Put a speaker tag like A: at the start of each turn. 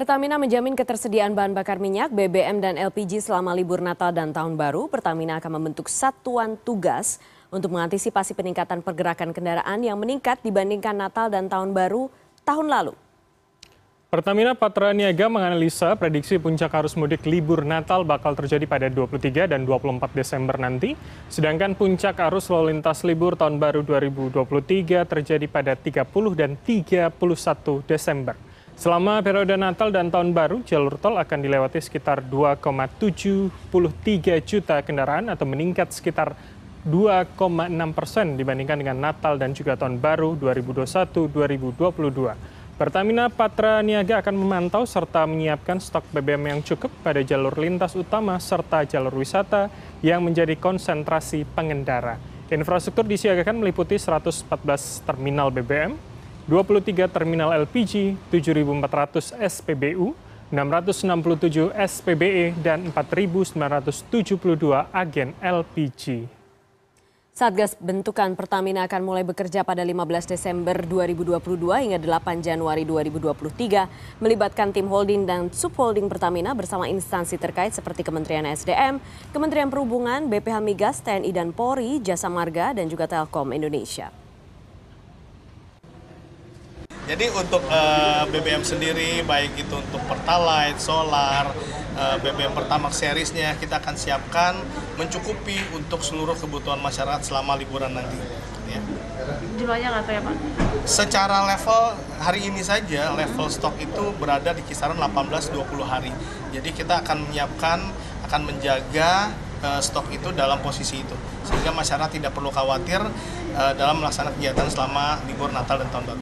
A: Pertamina menjamin ketersediaan bahan bakar minyak, BBM, dan LPG selama libur Natal dan Tahun Baru. Pertamina akan membentuk satuan tugas untuk mengantisipasi peningkatan pergerakan kendaraan yang meningkat dibandingkan Natal dan Tahun Baru tahun lalu.
B: Pertamina Patra Niaga menganalisa prediksi puncak arus mudik libur Natal bakal terjadi pada 23 dan 24 Desember nanti, sedangkan puncak arus lalu lintas libur Tahun Baru 2023 terjadi pada 30 dan 31 Desember. Selama periode Natal dan Tahun Baru, jalur tol akan dilewati sekitar 2,73 juta kendaraan atau meningkat sekitar 2,6 persen dibandingkan dengan Natal dan juga Tahun Baru 2021-2022. Pertamina Patra Niaga akan memantau serta menyiapkan stok BBM yang cukup pada jalur lintas utama serta jalur wisata yang menjadi konsentrasi pengendara. Infrastruktur disiagakan meliputi 114 terminal BBM, 23 terminal LPG, 7.400 SPBU, 667 SPBE, dan 4.972 agen LPG.
A: Satgas bentukan Pertamina akan mulai bekerja pada 15 Desember 2022 hingga 8 Januari 2023 melibatkan tim holding dan subholding Pertamina bersama instansi terkait seperti Kementerian SDM, Kementerian Perhubungan, BPH Migas, TNI dan Polri, Jasa Marga, dan juga Telkom Indonesia.
C: Jadi untuk uh, eh, BBM sendiri, baik itu untuk Pertalite, Solar, uh, eh, BBM Pertamax seriesnya kita akan siapkan mencukupi untuk seluruh kebutuhan masyarakat selama liburan nanti. Ya.
D: Jumlahnya nggak tahu ya Pak?
C: Secara level hari ini saja level stok itu berada di kisaran 18-20 hari. Jadi kita akan menyiapkan, akan menjaga uh, stok itu dalam posisi itu sehingga masyarakat tidak perlu khawatir uh, dalam melaksanakan kegiatan selama libur Natal dan Tahun Baru.